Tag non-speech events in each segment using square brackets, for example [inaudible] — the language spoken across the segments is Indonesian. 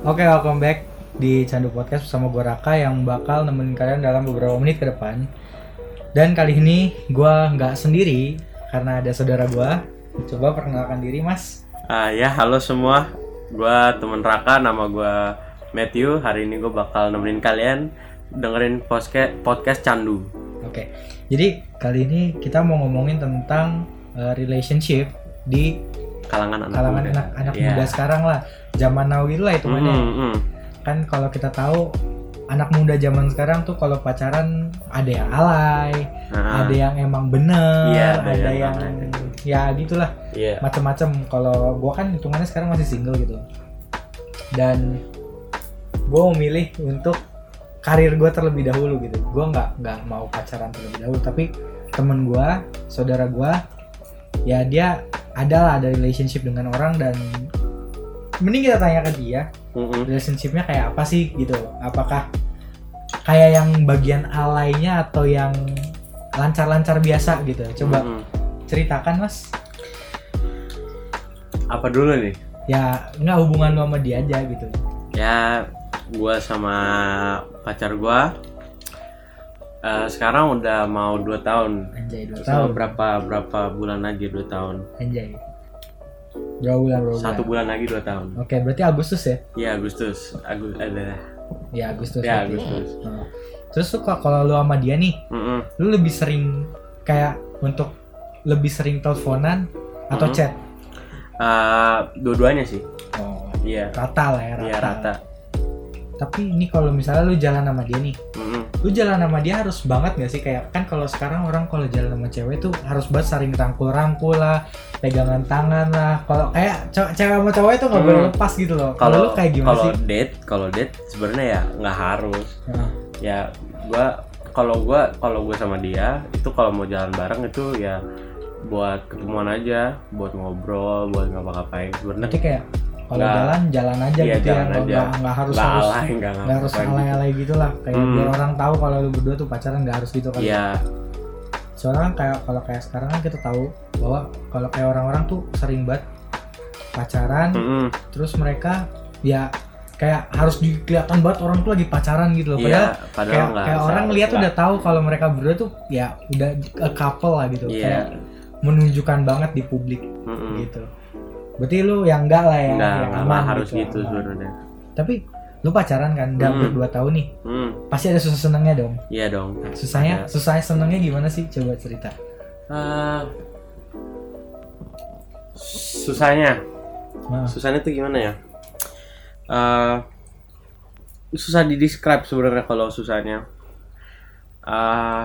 Oke, welcome back di Candu Podcast bersama gue Raka yang bakal nemenin kalian dalam beberapa menit ke depan. Dan kali ini gue nggak sendiri karena ada saudara gue. Coba perkenalkan diri, Mas. Ah ya, halo semua. Gua temen Raka, nama gua Matthew. Hari ini gue bakal nemenin kalian dengerin podcast podcast Candu. Oke, jadi kali ini kita mau ngomongin tentang uh, relationship di Kalangan anak kalangan muda. anak anak Iya. muda sekarang lah. Zaman now gitu lah hitungannya. Mm, mm. Kan kalau kita tahu anak muda zaman sekarang tuh kalau pacaran ada yang alay, Nah, ada yang emang bener, Iya, ada, yang, yang ya gitulah Iya. macam-macam. Kalau gua kan hitungannya sekarang masih single gitu, dan gua memilih untuk karir gua terlebih dahulu gitu. Gua nggak nggak mau pacaran terlebih dahulu, tapi temen gua, saudara gua, ya dia adalah ada relationship dengan orang dan mending kita tanya ke dia Mm-mm. relationshipnya kayak apa sih gitu apakah kayak yang bagian alaynya atau yang lancar-lancar biasa gitu coba Mm-mm. ceritakan mas Apa dulu nih? ya nggak hubungan lu sama dia aja gitu Ya, gua sama pacar gua eh, sekarang udah mau 2 tahun. anjay dua Sama tahun berapa berapa bulan lagi 2 tahun. anjay dua bulan dua bulan Satu bulan lagi 2 tahun. oke berarti Agustus ya Iya, Agustus. Agus ada. ya Agustus Ya. Agustus. Nah, terus tuh kok kalau lu sama dia nih Mm-mm. lu lebih sering kayak untuk lebih sering teleponan atau Mhm. chat Eh, dua-duanya sih. oh Iya. rata lah ya rata, Iya, rata. tapi ini kalau misalnya lu jalan sama dia nih Mm-mm. Lu jalan sama dia harus banget gak sih? Kayak kan kalau sekarang orang kalau jalan sama cewek tuh harus banget saling rangkul-rangkul lah pegangan tangan lah. Kalau kayak ce- cewek sama cowok itu nggak Hmm. boleh lepas gitu loh. Kalau lu kayak gimana kalau sih? date kalau date sebenarnya ya nggak harus. Nah, ya gua kalau gua kalau gua sama dia itu kalau mau jalan bareng itu ya buat ketemuan aja buat ngobrol buat ngapa-ngapain. Sebenarnya kayak kalau jalan jalan aja Iya, gitu ya jalan aja. nggak- nggak harus nggak harus alay nggak nggak harus gitu. alay-alay gitu lah kayak Hmm. biar orang tahu kalau lu berdua tuh pacaran nggak harus gitu kan iya soalnya kan kayak kalau kayak sekarang kan kita tahu bahwa kalau kayak orang-orang tuh sering banget pacaran Mm-mm. terus mereka ya kayak harus di- kelihatan banget orang tuh lagi pacaran gitu loh padahal iya padahal kayak, nggak kayak orang lihat udah tahu kalau mereka berdua tuh ya udah a couple lah gitu iya kayak menunjukkan banget di publik Mm-mm. gitu berarti lu yang enggak lah ya nggak yang aman harus gitu. aman. sebenarnya. Tapi lu pacaran kan udah Hmm. berdua tahun nih. Hmm, pasti ada susah senengnya dong. Iya dong. Susahnya Ada. susahnya senengnya gimana sih? Coba cerita. Eh, susahnya. Nah, susahnya tuh gimana ya? Eh, susah di describe sebenarnya kalau susahnya. Eh,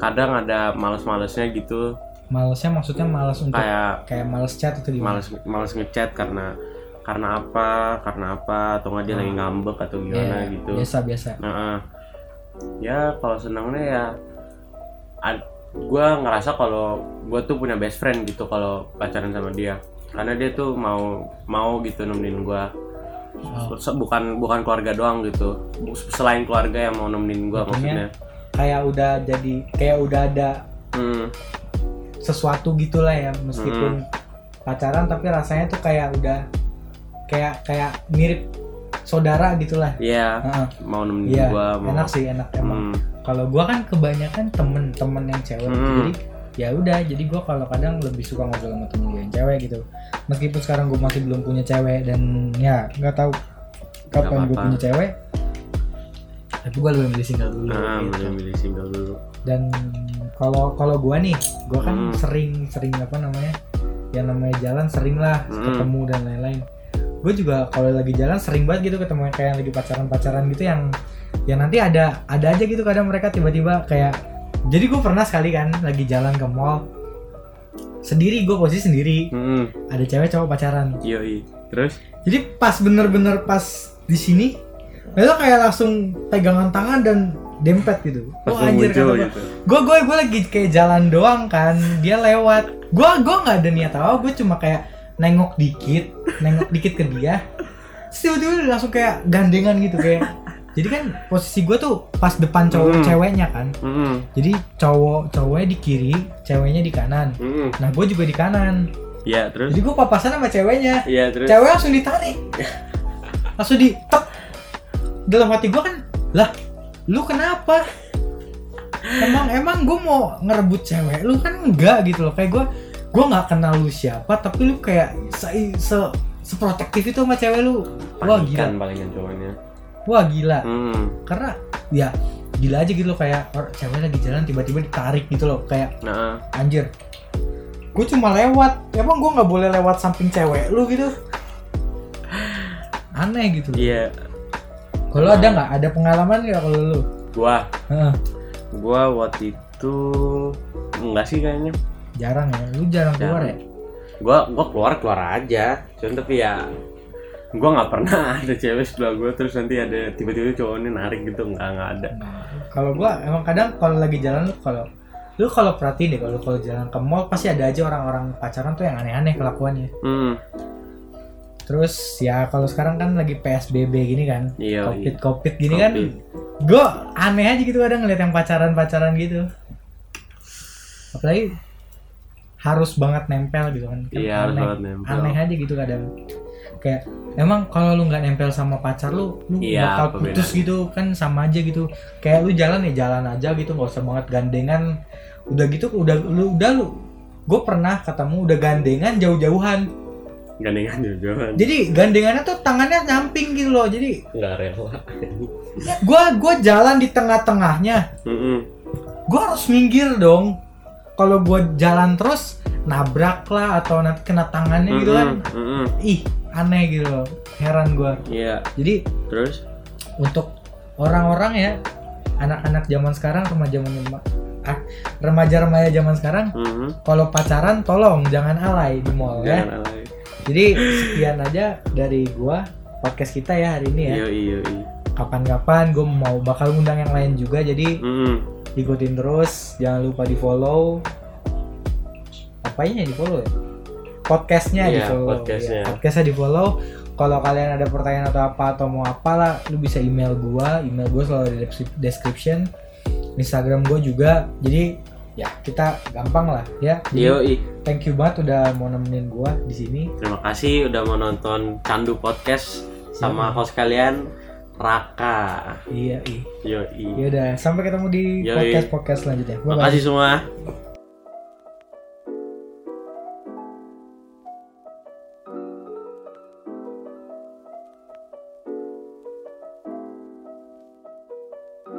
kadang ada males-malesnya gitu malesnya maksudnya males untuk kayak kayak males chat itu gimana? males males ngechat karena karena apa karena apa atau nggak dia lagi ngambek atau gimana Iya, gitu. biasa biasa. Nah eh, ya kalau senangnya ya gue ngerasa kalau gue tuh punya best friend gitu kalau pacaran sama dia. Karena dia tuh mau mau gitu nemenin gue Oh. bukan bukan keluarga doang gitu. Selain keluarga yang mau nemenin gue Maksudnya? maksudnya. kayak udah jadi kayak udah ada hmm, sesuatu gitulah ya meskipun Hmm. pacaran tapi rasanya tuh kayak udah kayak kayak mirip saudara gitulah ya Heeh. mau nemenin Iya, gue mau enak sih enak emang Hmm, kalau gua kan kebanyakan temen-temen yang cewek. Hmm. jadi ya udah jadi gua kalau kadang lebih suka ngobrol sama temen gue yang cewek gitu meskipun sekarang gua masih belum punya cewek dan ya nggak tahu kapan gue punya cewek tapi gua lebih milih single dulu nah, gitu. milih single dulu dan kalau kalau gua nih gua kan Hmm. sering sering apa namanya yang namanya jalan sering lah Hmm. ketemu dan lain-lain. Gue juga kalau lagi jalan sering banget gitu ketemu yang kayak lagi pacaran-pacaran gitu yang yang nanti ada ada aja gitu kadang mereka tiba-tiba kayak jadi gue pernah sekali kan lagi jalan ke mall sendiri gue posisi sendiri. Hmm, ada cewek cowok pacaran. Yoi. Terus? Jadi pas bener-bener pas di sini itu kayak langsung pegangan tangan dan dempet gitu. Pas Wah, anjir kata gua, gitu. Gue gue gue lagi kayak jalan doang kan dia lewat. Gue gue nggak ada niat apa gue cuma kayak nengok dikit nengok dikit ke dia. Tiba-tiba langsung kayak gandengan gitu kayak. Jadi kan posisi gue tuh pas depan cowok Hmm. ceweknya kan. Hmm, jadi cowok cowoknya di kiri ceweknya di kanan. Hmm. nah gue juga di kanan. Iya terus? Jadi gue papasan sama ceweknya. Iya terus? Cewek langsung ditarik. Langsung di tek. dalam hati gue kan lah lu kenapa? Emang emang gue mau ngerebut cewek lu? Kan enggak gitu loh. Kayak gue gue nggak kenal lu siapa tapi lu kayak se, se seprotektif itu sama cewek lu. Wah gila. palingan cowoknya. Wah gila. Hmm. karena ya gila aja gitu loh. Kayak cewek lagi jalan tiba-tiba ditarik gitu loh. Kayak nah. anjir. Gue cuma lewat. Emang gue nggak boleh lewat samping cewek lu gitu? Aneh gitu iya kalau ada nggak? Ada pengalaman nggak kalau lu? Gua? Heeh, gua waktu itu enggak sih kayaknya. Jarang ya? Lu jarang keluar ya? Gua gua keluar keluar aja. Cuman tapi ya gua nggak pernah [laughs] ada cewek sebelah gua. Terus nanti ada tiba-tiba cowoknya narik gitu nggak nggak ada. Nah, kalau gua emang kadang kalau lagi jalan lu kalau lu kalau perhatiin deh kalau kalau jalan ke mall pasti ada aja orang-orang pacaran tuh yang aneh-aneh kelakuannya. Hmm terus ya kalau sekarang kan lagi psbb gini kan iya covid iya. Covid gini kan Covid. gue aneh aja gitu kadang ngeliat yang pacaran pacaran gitu. Apalagi harus banget nempel gitu kan Kan iya harus aneh, banget nempel. Aneh aja gitu kadang. Kayak emang kalau lu nggak nempel sama pacar lu lu Iya, bakal putus gitu kan sama aja gitu. Kayak lu jalan ya jalan aja gitu nggak usah banget gandengan. Udah gitu udah lu udah lu. Gue pernah ketemu udah gandengan jauh-jauhan gandengan jauh-jauhan jadi gandengannya tuh tangannya nyamping gitu loh jadi nggak rela. Gue gua jalan di tengah-tengahnya. Mm-mm. gue harus minggir dong. Kalau gue jalan terus nabrak lah atau nanti kena tangannya gitu kan. ih aneh gitu loh. Heran gue iya. Jadi terus? untuk orang-orang ya anak-anak zaman sekarang remaja ah, remaja-remaja zaman sekarang Mhm. kalau pacaran tolong jangan alay di mall ya. Jangan alay jadi sekian aja dari gua podcast kita ya hari ini ya. Iya iya iya. Kapan-kapan gue mau bakal ngundang yang lain juga jadi Mm-mm. ikutin terus. Jangan lupa di follow apanya di follow ya? Podcastnya di Iya, follow podcastnya. Iya, podcastnya. di follow kalau kalian ada pertanyaan atau apa atau mau apalah lu bisa email gua. Email gua selalu di description. Instagram gua juga. Jadi ya kita gampang lah ya Yoi. thank you banget udah mau nemenin gua di sini Terima kasih udah mau nonton Candu Podcast sama host kalian Raka. iya iya Yoi. ya udah sampai ketemu di Yoi. podcast podcast selanjutnya bye Makasih semua.